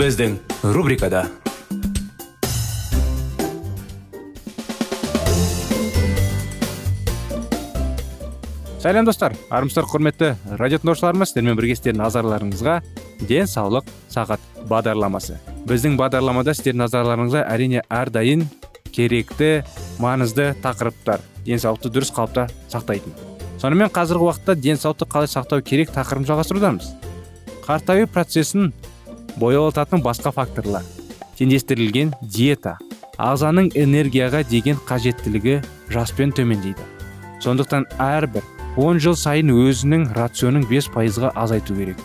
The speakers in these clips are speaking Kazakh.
Біздің рубрикада сәлем достар армысыздар құрметті радио тыңдаушыларымыз сіздермен бірге сіздердің назарларыңызға денсаулық сағат бағдарламасы біздің бағдарламада сіздердің назарларыңызға әрине әрдайым керекті маңызды тақырыптар денсаулықты дұрыс қалыпта сақтайтын сонымен қазіргі уақытта денсаулықты қалай сақтау керек тақырыбын жалғастырудамыз қартаю процесін боялататын басқа факторлар. Теңдестірілген диета ағзаның энергияға деген қажеттілігі жаспен төмендейді. Сондықтан әрбір 10 жыл сайын өзінің рационың 5 пайызға азайту керек.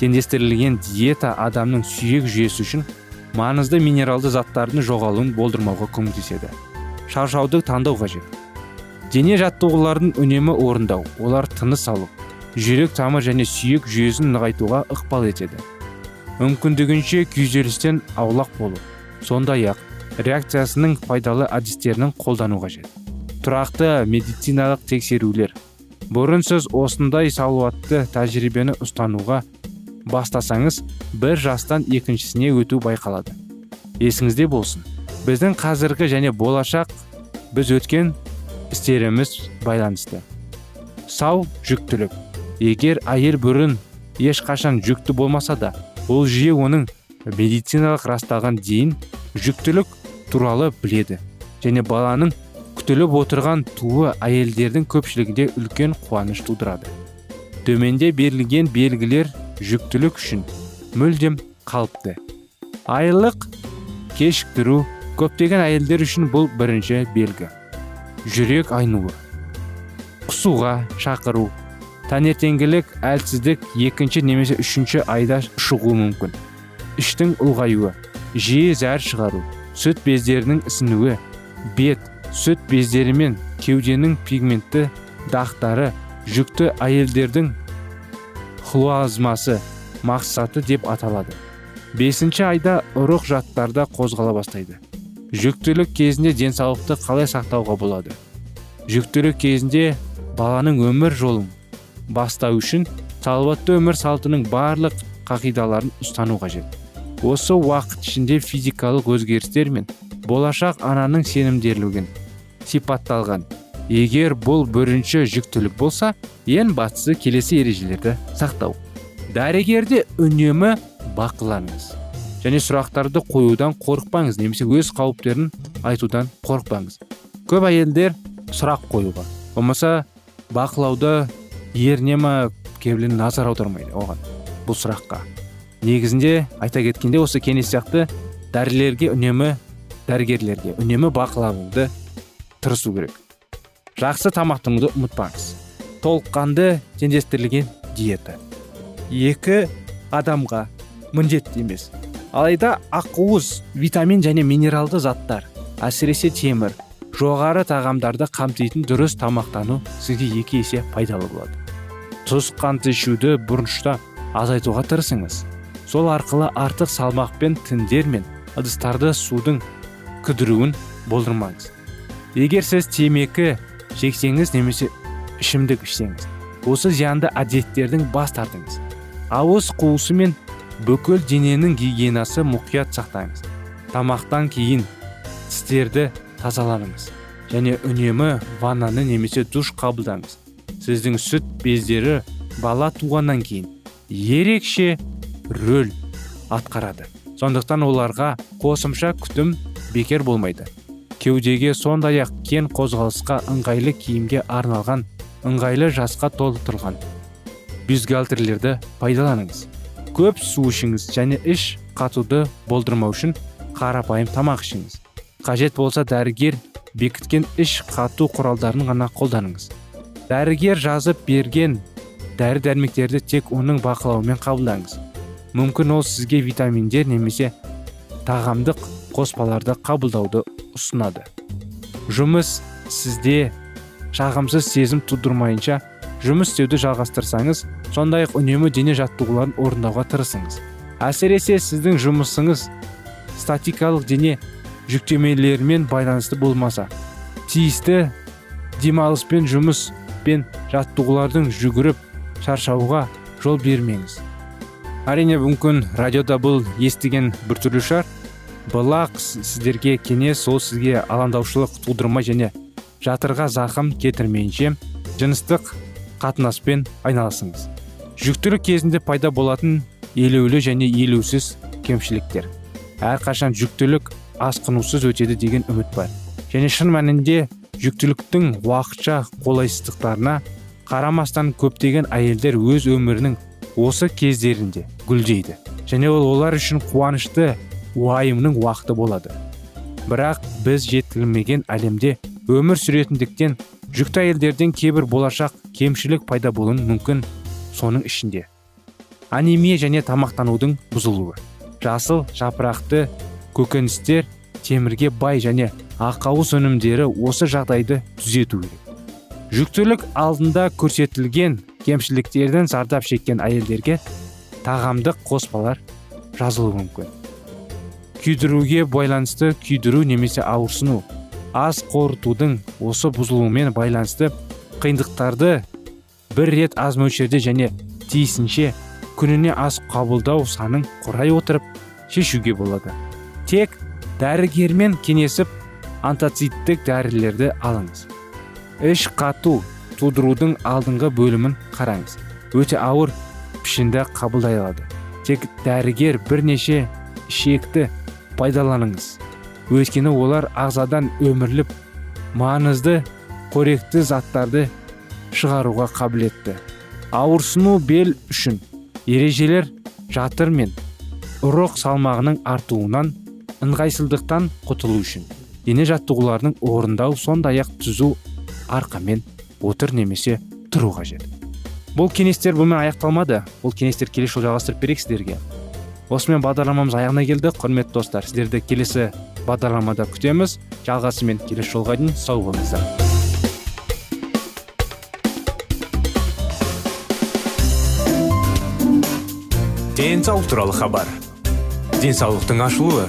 Теңдестірілген диета адамның сүйек жүйесі үшін маңызды минералды заттардың жоғалуын болдырмауға көмектеседі. Шаршауды таңдау қажет. Дене жаттығуларын үнемі орындау олар тыныс алу жүрек тамыр және сүйек жүйесін нығайтуға ықпал етеді. Мүмкіндігінше күйзелістен аулақ болу. Сондай ақ реакциясының пайдалы әдістерін қолдану қажет. Тұрақты медициналық тексерулер. Бұрын сіз осындай салауатты тәжірибені ұстануға бастасаңыз бір жастан екіншісіне өту байқалады. Есіңізде болсын. Біздің қазіргі және болашақ біз өткен істеріміз байланысты. Сау жүктілік. Егер әйел бұрын ешқашан жүкті болмаса да бұл жүйе оның медициналық расталған дейін жүктілік туралы біледі және баланың күтіліп отырған туы әйелдердің көпшілігінде үлкен қуаныш тудырады. Төменде берілген белгілер жүктілік үшін мүлдем қалыпты. Айлық кешіктіру көптеген әйелдер үшін бұл бірінші белгі. Жүрек айнуы. Құсуға шақыру. Таңертеңгілік әлсіздік екінші немесе үшінші айда шығуы мүмкін. Іштің ұлғаюы жиі зәр шығару сүт бездерінің ісінуі бет сүт бездері мен кеуденің пигментті дақтары жүкті әйелдердің хлуазмасы мақсаты деп аталады. Бесінші айда ұрық жаттарда қозғала бастайды. Жүктілік кезінде денсаулықты қалай сақтауға болады? Жүктілік кезінде баланың өмір жолын бастау үшін салауатты өмір салтының барлық қағидаларын ұстану қажет. Осы уақыт ішінде физикалық өзгерістер мен болашақ ананың сенімдерлігін сипатталған. Егер бұл бірінші жүктілік болса ең бастысы келесі ережелерді сақтау. Дәрігерді үнемі бақылаңыз және сұрақтарды қоюдан қорықпаңыз немесе өз қауіптерін айтудан қорықпаңыз. Көп әйелдер сұрақ қоюға болмаса бақылауды еріне ма кейбіреулер назар аудармайды оған бұл сұраққа. Негізінде айта кеткенде осы кеңес сияқты дәрілерге үнемі дәрігерлерге үнемі бақылауды тырысу керек. Жақсы тамақтануды ұмытпаңыз. Толыққанды теңдестірілген диета. Екі адамға міндетті емес. Алайда ақуыз витамин және минералды заттар әсіресе темір жоғары тағамдарды қамтитын дұрыс тамақтану сізге екі есе пайдалы болады. Тұз қант ішуді бұрыншыда азайтуға тырысыңыз. Сол арқылы артық салмақпен тіндер мен ыдыстарды судың кідіруін болдырмаңыз. Егер сіз темекі шексеңіз немесе ішімдік ішсеңіз осы зиянды әдеттердің бас тартыңыз. Ауыз қуысы мен бүкіл дененің гигиенасы мұқият сақтаңыз. Тамақтан кейін тістерді тазаланыңыз және үнемі ваннаны немесе душ қабылдаңыз. Сіздің сүт бездері бала туғаннан кейін ерекше рөл атқарады. Сондықтан оларға қосымша күтім бекер болмайды. Кеудеге сондай ақ кен қозғалысқа ыңғайлы киімге арналған ыңғайлы жасқа толтырылған бюстгальтерлерді пайдаланыңыз. Көп су ішіңіз және іш қатуды болдырмау үшін қарапайым тамақ ішіңіз. Қажет болса дәрігер бекіткен іш қату құралдарын ғана қолданыңыз. Дәрігер жазып берген дәрі дәрмектерді тек оның бақылауымен қабылдаңыз. Мүмкін ол сізге витаминдер немесе тағамдық қоспаларды қабылдауды ұсынады. Жұмыс сізде жағымсыз сезім тудырмайынша жұмыс істеуді жалғастырсаңыз сондай ақ үнемі дене жаттығуларын орындауға тырысыңыз. Әсіресе сіздің жұмысыңыз статикалық дене жүктемелерімен байланысты болмаса тиісті демалыс пен жұмыс пен жаттығулардың жүгіріп шаршауға жол бермеңіз. Әрине мүмкін радиода бұл естіген біртүрлі шығар. Бұлақ сіздерге кеңес сол сізге алаңдаушылық тудырмай және жатырға зақым кетірмейінше жыныстық қатынаспен айналысыңыз жүктілік кезінде пайда болатын елеулі және елеусіз кемшіліктер. Әрқашан жүктілік асқынусыз өтеді деген үміт бар. Және шын мәнінде жүктіліктің уақытша қолайсыздықтарына қарамастан көптеген әйелдер өз өмірінің осы кездерінде гүлдейді. Және ол олар үшін қуанышты уайымның уақыты болады. Бірақ біз жетілмеген әлемде өмір сүретіндіктен жүкті әйелдерден кейбір болашақ кемшілік пайда болуы мүмкін соның ішінде. Анемия және тамақтанудың бұзылуы жасыл жапырақты көкөністер темірге бай және ақауыз өнімдері осы жағдайды түзету керек. Жүктілік алдында көрсетілген кемшіліктерден зардап шеккен әйелдерге тағамдық қоспалар жазылуы мүмкін. Күйдіруге байланысты күйдіру немесе ауырсыну ас қорытудың осы бұзылуымен байланысты қиындықтарды бір рет аз мөлшерде және тиісінше күніне ас қабылдау санын құрай отырып шешуге болады. Тек дәрігермен кеңесіп антоциттік дәрілерді алыңыз. Іш қату тудырудың алдыңғы бөлімін қараңыз. Өте ауыр пішінді қабылдай алады тек дәрігер бірнеше ішекті пайдаланыңыз. Өйткені олар ағзадан өмірлік маңызды қоректі заттарды шығаруға қабілетті. Ауырсыну бел үшін ережелер жатыр мен ұрық салмағының артуынан ыңғайсыздықтан құтылу үшін. Дене жаттығуларының орындау сондай ақ түзу арқамен отыр немесе тұру қажет. Бұл кеңестер бұнымен аяқталмады. Бұл кеңестер келесі жолы жалғастырып берейік сіздерге. Осымен бағдарламамыз аяғына келді. Құрметті достар сіздерді келесі бағдарламада күтеміз. Жалғасымен келесі жолға дейін сау болыңыздар. Денсаулық туралы хабар. Денсаулықтың ашылуы.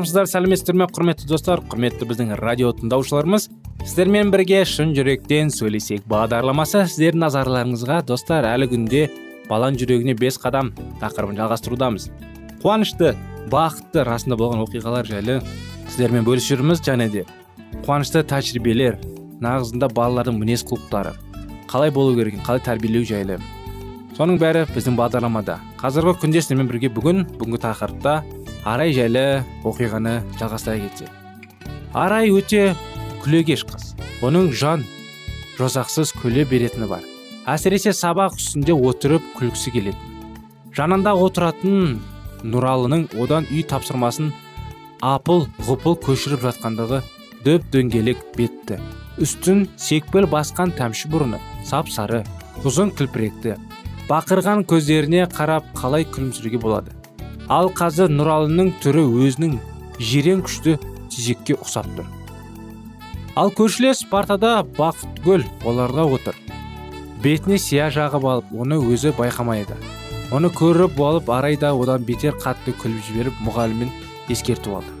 Армысыздар сәлеметсіздер ме құрметті достар құрметті біздің радио тыңдаушыларымыз. Сіздермен бірге шын жүректен сөйлесейік. Бағдарламасы сіздердің назарларыңызға. Достар әлі күнде баланың жүрегіне бес қадам тақырыбын жалғастырудамыз. Қуанышты бақытты расында болған оқиғалар жайлы сіздермен бөлісіп жүрміз және де қуанышты тәжірибелер нағызында балалардың мінез құлықтары қалай болу керек қалай тәрбиелеу жайлы. Соның бәрі біздің бағдарламада. Қазіргі күнде сіздермен бірге бүгін бүгінгі тақырыпта арай жайлы оқиғаны жалғастыра кетсек. Арай өте күлегеш қыз. Оның жан жосақсыз күле беретіні бар. Әсіресе сабақ үстінде отырып күлкісі келетін. Жанында отыратын нұралының одан үй тапсырмасын апыл ғұпыл көшіріп жатқандығы дөп дөңгелек бетті. Үстін секпіл басқан тәмші бұрыны сап сары ұзын кілпіректі бақырған көздеріне қарап қалай күлімсіреуге болады? Ал қазір нұралының түрі өзінің жирен күшті тезекке ұқсап тұр. Ал көршілес партада бақытгүл оларға отыр. Бетіне сия жағып алып оны өзі байқамайды. Оны көріп алып арайда одан бетер қатты күліп жіберіп мұғалімін ескертіп алды.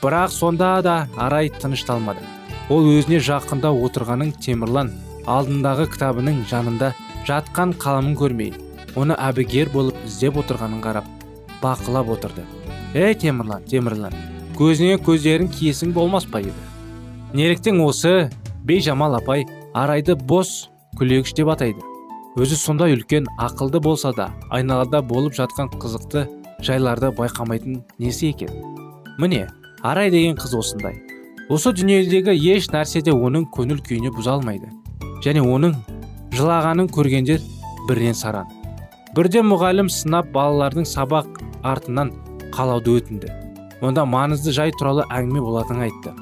Бірақ сонда да арай тынышталмады. Ол өзіне жақында отырғанын темірлан алдындағы кітабының жанында жатқан қаламын көрмей оны әбігер болып іздеп отырғанын қарап бақылап отырды. Ей темірлан темірлан көзіңе көздерін киесің болмас па? еді неліктен осы бейжамал апай арайды бос күлегіш деп атайды. Өзі сондай үлкен ақылды болса да айналада болып жатқан қызықты жайларды байқамайтын несі екен? Міне арай деген қыз осындай. Осы дүниедегі еш нәрсе де оның көңіл күйіне бұза алмайды. Және оның жылағанын көргендер бірінен саран. Бірде мұғалім сынап балалардың сабақ артынан қалауды өтінді. Онда маңызды жай туралы әңгіме болатынын айтты.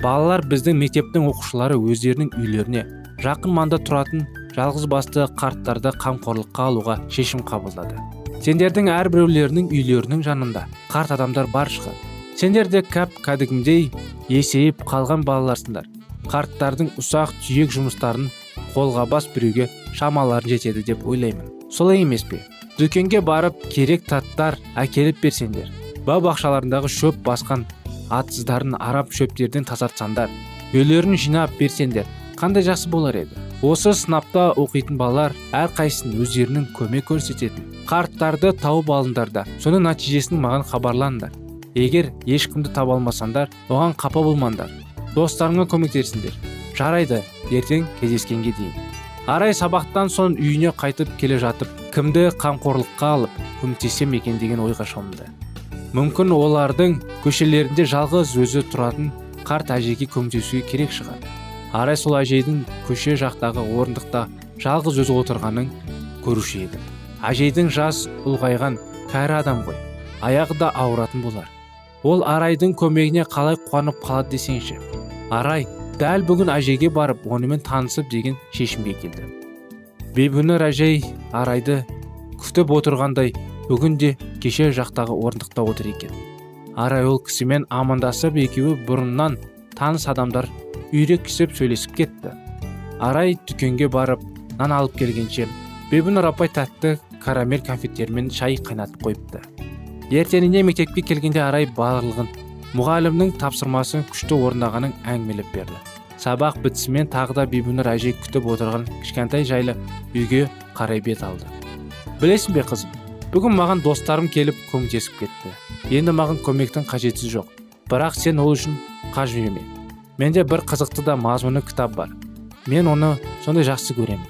Балалар біздің мектептің оқушылары өздерінің үйлеріне жақын маңда тұратын жалғыз басты қарттарды қамқорлыққа алуға шешім қабылдады. Сендердің әрбіреулерінің үйлерінің жанында қарт адамдар бар шығар. Сендер де кәп кәдімгідей есейіп қалған балаларсыңдар. Қарттардың ұсақ түйек жұмыстарын қолға бас біреуге шамаларын жетеді деп ойлаймын. Солай емес пе? Дүкенге барып керек таттар әкеліп берсеңдер бау бақшаларындағы шөп басқан атсыздарын арап шөптерден тазартсаңдар үйлерін жинап берсеңдер қандай жақсы болар еді. Осы сынапта оқитын балалар әрқайсысын өздерінің көмек көрсететін қарттарды тауып алыңдар да соның нәтижесін маған хабарлаңдар. Егер ешкімді таба алмасаңдар оған қапа болмаңдар. Достарыңа көмектесіңдер. Жарайды ертең кездескенге дейін. Арай сабақтан соң үйіне қайтып келе жатып кімді қамқорлыққа алып көмектесем екен деген ойға шомды. Мүмкін олардың көшелерінде жалғыз өзі тұратын қарт әжеге көмектесуге керек шығар. Арай сол әжейдің көше жақтағы орындықта жалғыз өзі отырғанын көруші еді. Әжейдің жас ұлғайған кәрі адам ғой аяғы да ауыратын болар. Ол арайдың көмегіне қалай қуанып қалады десеңші арай дәл бүгін әжеге барып онымен танысып деген шешімге келді. Бибінұр әжей арайды күтіп отырғандай бүгін де кеше жақтағы орындықта отыр екен. Арай ол кісімен амандасып екеуі бұрыннан таныс адамдар үйрекісіп сөйлесіп кетті. Арай дүкенге барып нан алып келгенше бибінұр апай тәтті карамель конфеттермен шай қайнатып қойыпты ертеңіне мектепке келгенде арай барлығын мұғалімнің тапсырмасын күшті орындағанын әңгімелеп берді. Сабақ бітісімен тағы да бибінұр әжей күтіп отырған кішкентай жайлы үйге қарай бет алды. Білесің бе қызым бүгін маған достарым келіп көмектесіп кетті. Енді маған көмектің қажеті жоқ. Бірақ сен ол үшін қажыреме менде бір қызықты да мазмұны кітап бар. Мен оны сондай жақсы көремін.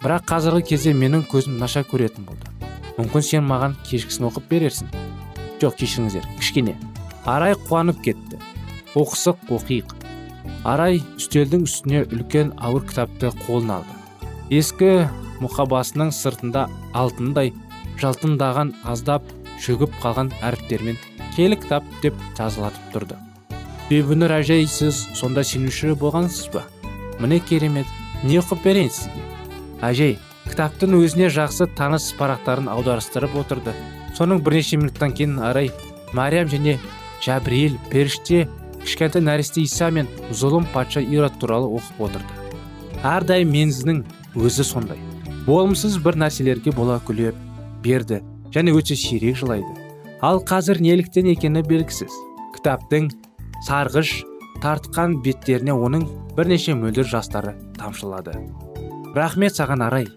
Бірақ қазіргі кезде менің көзім нашар көретін болды. Мүмкін сен маған кешкісін оқып берерсің. Жоқ кешіріңіздер кішкене. Арай қуанып кетті. Оқысық оқиық. Арай үстелдің үстіне үлкен ауыр кітапты қолына алды. Ескі мұқабасының сыртында алтындай жалтындаған аздап шөгіп қалған әріптермен келі кітап деп жазылатып тұрды. Бибінұр әжей сіз сонда сенуші болғансыз ба? Міне керемет не оқып берейін сізге? Әжей кітаптың өзіне жақсы таныс парақтарын аударыстырып отырды. Соның бірнеше минуттан кейін арай мариям және жабриил періште кішкентай нәресте иса мен зұлым патша ирод туралы оқып отырды. Әрдайым мензінің өзі сондай. Болымсыз бір нәрселерге бола күле берді және өте сирек жылайды. Ал қазір неліктен екені белгісіз. Кітаптың сарғыш тартқан беттеріне оның бірнеше мөлдір жастары тамшылады. Рахмет саған арай.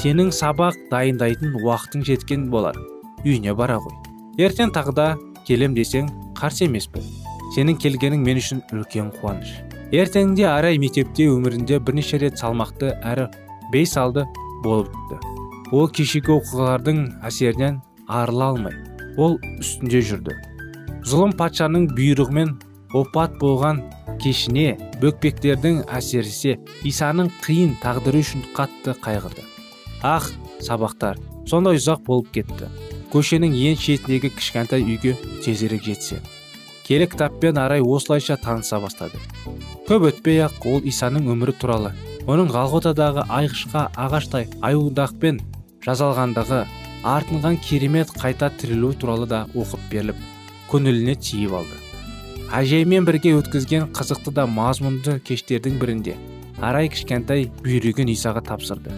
Сенің сабақ дайындайтын уақытың жеткен болар. Үйіне бара ғой. Ертең тағы да келем десең қарсы емеспін. Сенің келгенің мен үшін үлкен қуаныш. Ертеңінде арай мектепте өмірінде бірнеше рет салмақты әрі бейсалды болып өтті. Ол кешегі оқиғалардың әсерінен арыла алмай ол үстінде жүрді. Зұлым патшаның бұйрығымен опат болған кешіне бөкпектердің әсерісе исаның қиын тағдыры үшін қатты қайғырды. Ах сабақтар сондай ұзақ болып кетті. Көшенің ең шетіндегі кішкентай үйге тезірек жетсе. Келі кітаппен арай осылайша таныса бастады. Көп өтпей ақ ол исаның өмірі туралы оның ғалғотадағы айғышқа ағаштай аюдақпен жазалғандығы артынған керемет қайта тірілу туралы да оқып беріліп көңіліне тиіп алды. Әжеймен бірге өткізген қызықты да мазмұнды кештердің бірінде арай кішкентай бүйрегін исаға тапсырды.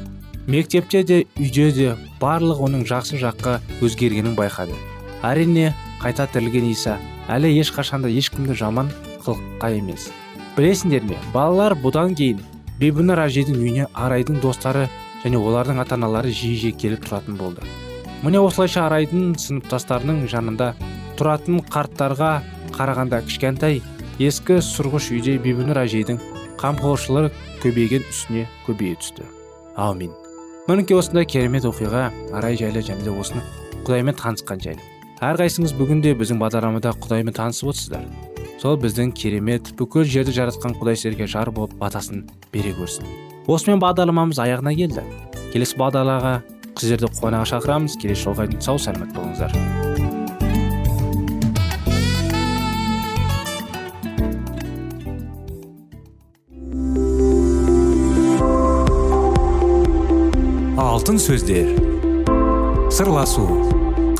Мектепте де үйде де барлық оның жақсы жаққа өзгергенін байқады. Әрине қайта тірілген иса әлі ешқашанда ешкімді жаман қылыққа емес. Білесіңдер ме балалар бұдан кейін бибінұр әжейдің үйіне арайдың достары және олардың ата аналары жиі жиі келіп тұратын болды. Міне осылайша арайдың сыныптастарының жанында тұратын қарттарға қарағанда кішкентай ескі сұрғыш үйде бибінұр әжейдің қамқоршылығы көбейген үстіне көбейе түсті. Аумин мінекей осындай керемет оқиға арай жайлы және де осыны құдаймен танысқан жайлы әрқайсыңыз бүгін де біздің бағдарламада құдаймен танысып отырсыздар. Сол біздің керемет бүкіл жерді жаратқан құдай сіздерге жар болып батасын бере көрсін. Осымен бағдарламамыз аяғына келді. Келесі бағдарламаға сіздерді қуана шақырамыз. Келесі жолға дейін сау сәлемет болыңыздар. Алтын сөздер. Сырласу.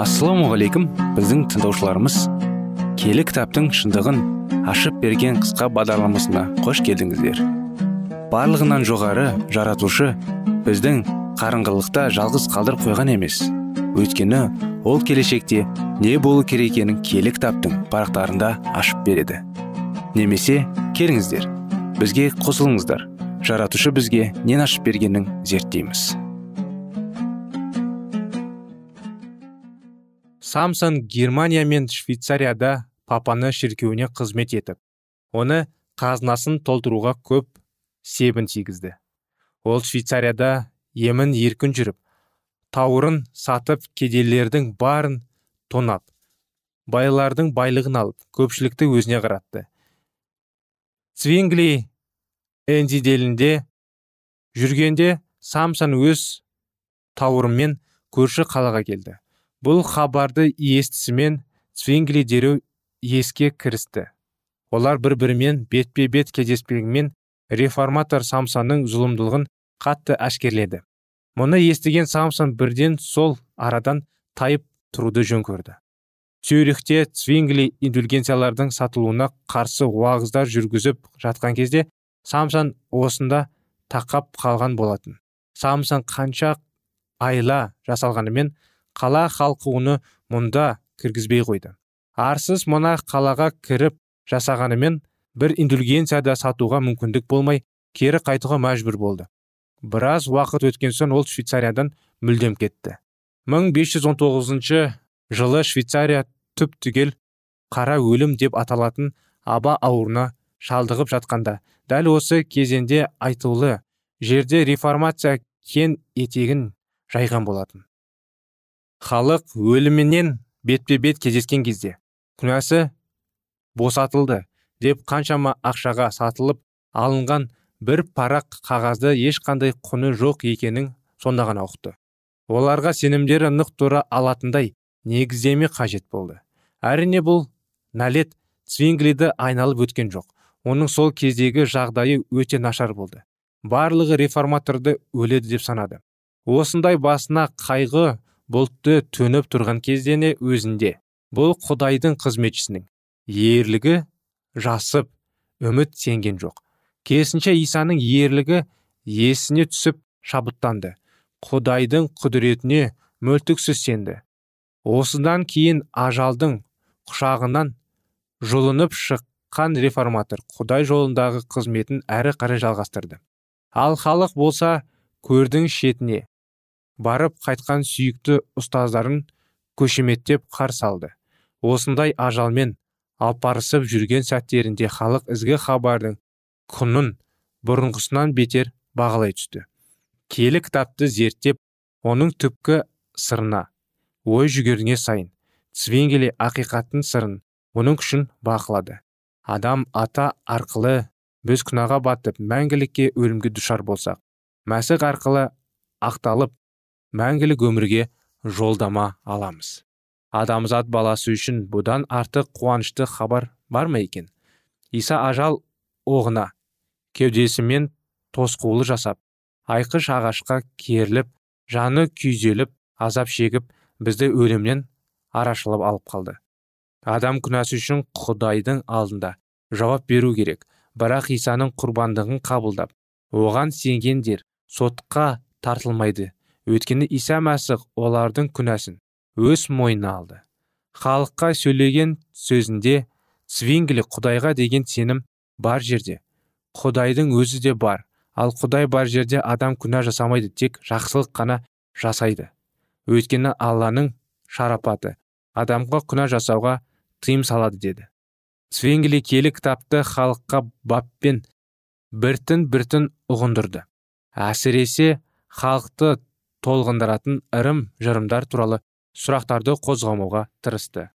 Ассалаумағалейкум біздің тыңдаушыларымыз. Келі кітаптың шындығын ашып берген қысқа бағдарламасына қош келдіңіздер. Барлығынан жоғары жаратушы біздің қарыңғылықта жалғыз қалдыр қойған емес. Өйткені ол келешекте не болу керек екенін киелі кітаптың парақтарында ашып береді. Немесе келіңіздер бізге қосылыңыздар. Жаратушы бізге нен ашып бергенін зерттейміз. Самсон германия мен швейцарияда папаны шіркеуіне қызмет етіп оны қазынасын толтыруға көп себін тигізді. Ол швейцарияда емін еркін жүріп тауырын сатып кедейлердің барын тонап байлардың байлығын алып көпшілікті өзіне қаратты. Цвингли энзиделінде жүргенде самсон өз тауырымен көрші қалаға келді. Бұл хабарды естісімен цвингли дереу еске кірісті. Олар бір бірімен бетпе бет кездеспегенмен реформатор самсонның зұлымдылығын қатты әшкерледі. Мұны естіген самсон бірден сол арадан тайып тұруды жөн көрді. Цюрихте цвингли индульгенциялардың сатылуына қарсы уағыздар жүргізіп жатқан кезде самсон осында тақап қалған болатын. Самсон қанша айла жасалғанымен қала халқы оны мұнда кіргізбей қойды. Арсыз мына қалаға кіріп жасағанымен бір индульгенцияда сатуға мүмкіндік болмай кері қайтуға мәжбүр болды. Біраз уақыт өткен соң ол швейцариядан мүлдем кетті. 1519 жылы швейцария түп түгел қара өлім деп аталатын аба ауруына шалдығып жатқанда дәл осы кезеңде айтулы жерде реформация кен етегін жайған болатын. Халық өлімінен бетпе бет кездескен кезде күнәсі босатылды деп қаншама ақшаға сатылып алынған бір парақ қағазды ешқандай құны жоқ екенін сонда ғана ұқты. Оларға сенімдері нық тұра алатындай негіздеме қажет болды. Әрине бұл нәлет цвинглиді айналып өткен жоқ. Оның сол кездегі жағдайы өте нашар болды. Барлығы реформаторды өледі деп санады. Осындай басына қайғы бұлтты төніп тұрған кездене өзінде. Бұл құдайдың қызметшісінің. Ерлігі жасып үміт сенген жоқ. Керісінше исаның ерлігі есіне түсіп шабыттанды. Құдайдың құдіретіне мөлтіксіз сенді. Осыдан кейін ажалдың құшағынан жұлынып шыққан реформатор құдай жолындағы қызметін әрі қарай жалғастырды. Ал халық болса көрдің шетіне. Барып қайтқан сүйікті ұстаздарын көшеметтеп қарсы алды. Осындай ажалмен алпарысып жүрген сәттерінде халық ізгі хабардың құнын бұрынғысынан бетер бағалай түсті. Келі кітапты зерттеп оның түпкі сырына ой жүгеріне сайын цвингели ақиқаттың сырын оның күшін бақылады. Адам ата арқылы біз күнәға батып мәңгілікке өлімге душар болсақ мәсіх арқылы ақталып мәңгілік өмірге жолдама аламыз. Адамзат баласы үшін бұдан артық қуанышты хабар бар ма екен? Иса ажал оғына кеудесімен тосқулы жасап айқыш ағашқа керіліп жаны күйзеліп азап шегіп бізді өлімнен арашылап алып қалды. Адам күнәсі үшін құдайдың алдында жауап беру керек. Бірақ исаның құрбандығын қабылдап оған сенгендер сотқа тартылмайды. Өйткені иса мәсіх олардың күнәсін өз мойнына алды. Халыққа сөйлеген сөзінде цвингли құдайға деген сенім бар жерде. Құдайдың өзі де бар. Ал құдай бар жерде адам күнә жасамайды тек жақсылық қана жасайды өйткені алланың шарапаты адамға күнә жасауға тыйым салады деді. Свенгли келі кітапты халыққа баппен біртін біртін ұғындырды. Әсіресе халықты толғындыратын ырым жырымдар туралы сұрақтарды қозғамауға тырысты.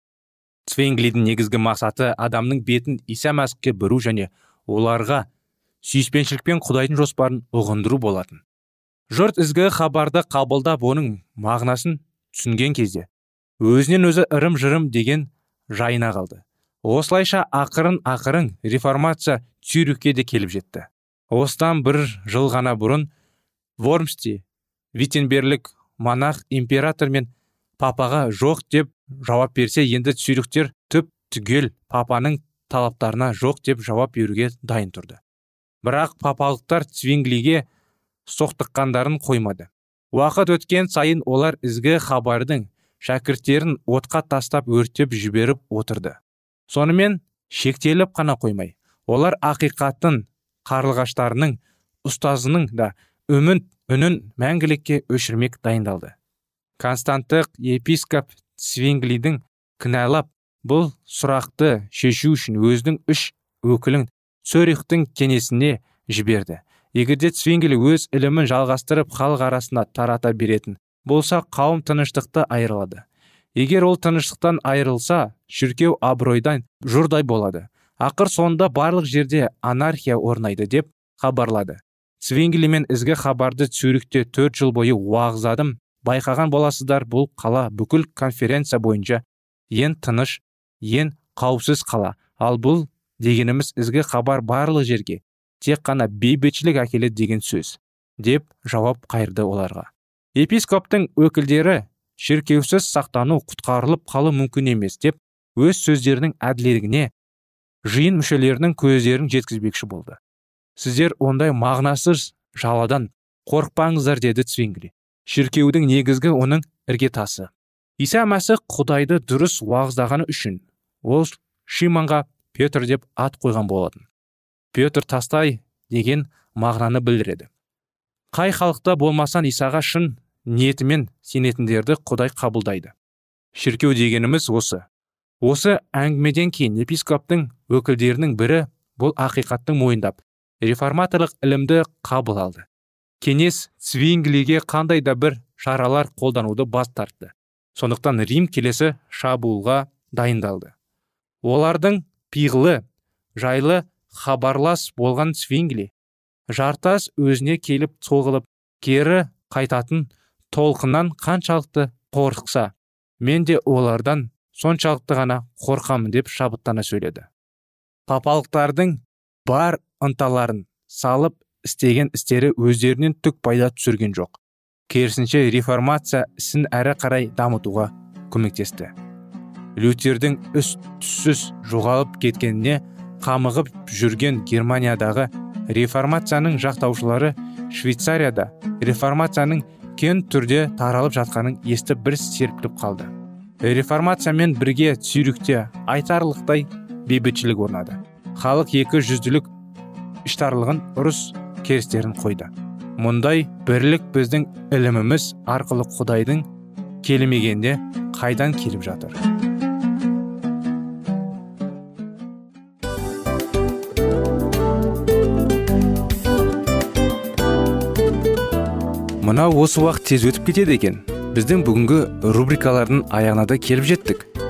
Цвенглидің негізгі мақсаты адамның бетін иса мәсіхке бұру және оларға сүйіспеншілікпен құдайдың жоспарын ұғындыру болатын. Жұрт ізгі хабарды қабылдап оның мағынасын түсінген кезде өзінен өзі ырым жырым деген жайына қалды. Осылайша ақырын ақырын реформация цюрихке де келіп жетті. Осыдан бір жыл ғана бұрын вормсти виттенберлік монах император мен папаға жоқ деп жауап берсе енді цюрихтер түп түгел папаның талаптарына жоқ деп жауап беруге дайын тұрды. Бірақ папалықтар цвинглиге соқтыққандарын қоймады. Уақыт өткен сайын олар ізгі хабардың шәкірттерін отқа тастап өртеп жіберіп отырды. Сонымен шектеліп қана қоймай олар ақиқаттың қарлығаштарының ұстазының да үмін үнін мәңгілікке өшірмек дайындалды. Константтық епископ свинглидің кінәлап бұл сұрақты шешу үшін өзінің үш өкілін цорихтың кеңесіне жіберді. Егерде цвингель өз ілімін жалғастырып халық арасына тарата беретін болса қауым тыныштықты айырылады. Егер ол тыныштықтан айырылса шіркеу абыройдан жұрдай болады. Ақыр соңында барлық жерде анархия орнайды деп хабарлады. Цвингли мен ізгі хабарды цюрихте төрт жыл бойы уағыздадым байқаған боласыздар бұл қала бүкіл конференция бойынша ең тыныш ең қауіпсіз қала. Ал бұл дегеніміз ізгі хабар барлық жерге. Тек қана бейбітшілік әкеледі деген сөз деп жауап қайырды оларға. Епископтың өкілдері шіркеусіз сақтану құтқарылып қалу мүмкін емес деп өз сөздерінің әділдігіне жиын мүшелерінің көздерін жеткізбекші болды. Сіздер ондай мағынасыз жаладан қорықпаңыздар деді цвингли. Шіркеудің негізгі оның іргетасы. Иса мәсіх құдайды дұрыс уағыздағаны үшін ол шиманға петр деп ат қойған болатын. Петр тастай деген мағынаны білдіреді. Қай халықта болмасан исаға шын ниетімен сенетіндерді құдай қабылдайды. Шіркеу дегеніміз осы. Осы әңгімеден кейін епископтың өкілдерінің бірі бұл ақиқаттың мойындап реформаторлық ілімді қабыл алды. Кеңес цвинглиге қандай да бір шаралар қолдануды бас тартты. Сондықтан рим келесі шабуылға дайындалды. Олардың пиғылы жайлы хабарлас болған цвингли жартас өзіне келіп соғылып кері қайтатын толқыннан қаншалықты қорықса мен де олардан соншалықты ғана қорқамын деп шабыттана сөйледі. Папалықтардың бар ынталарын салып істеген істері өздерінен түк пайда түсірген жоқ. Керісінше реформация ісін әрі қарай дамытуға көмектесті. Лютердің үс түссіз жоғалып кеткеніне қамығып жүрген германиядағы реформацияның жақтаушылары швейцарияда реформацияның кен түрде таралып жатқанын естіп бір серпіліп қалды. Реформациямен бірге цюрихте айтарлықтай бейбітшілік орнады. Халық екі жүзділік іштарлығын ұрыс керістерін қойды. Мұндай бірлік біздің іліміміз арқылы құдайдың келмегенде қайдан келіп жатыр? Мынау осы уақыт тез өтіп кетеді екен. Біздің бүгінгі рубрикалардың аяғына да келіп жеттік.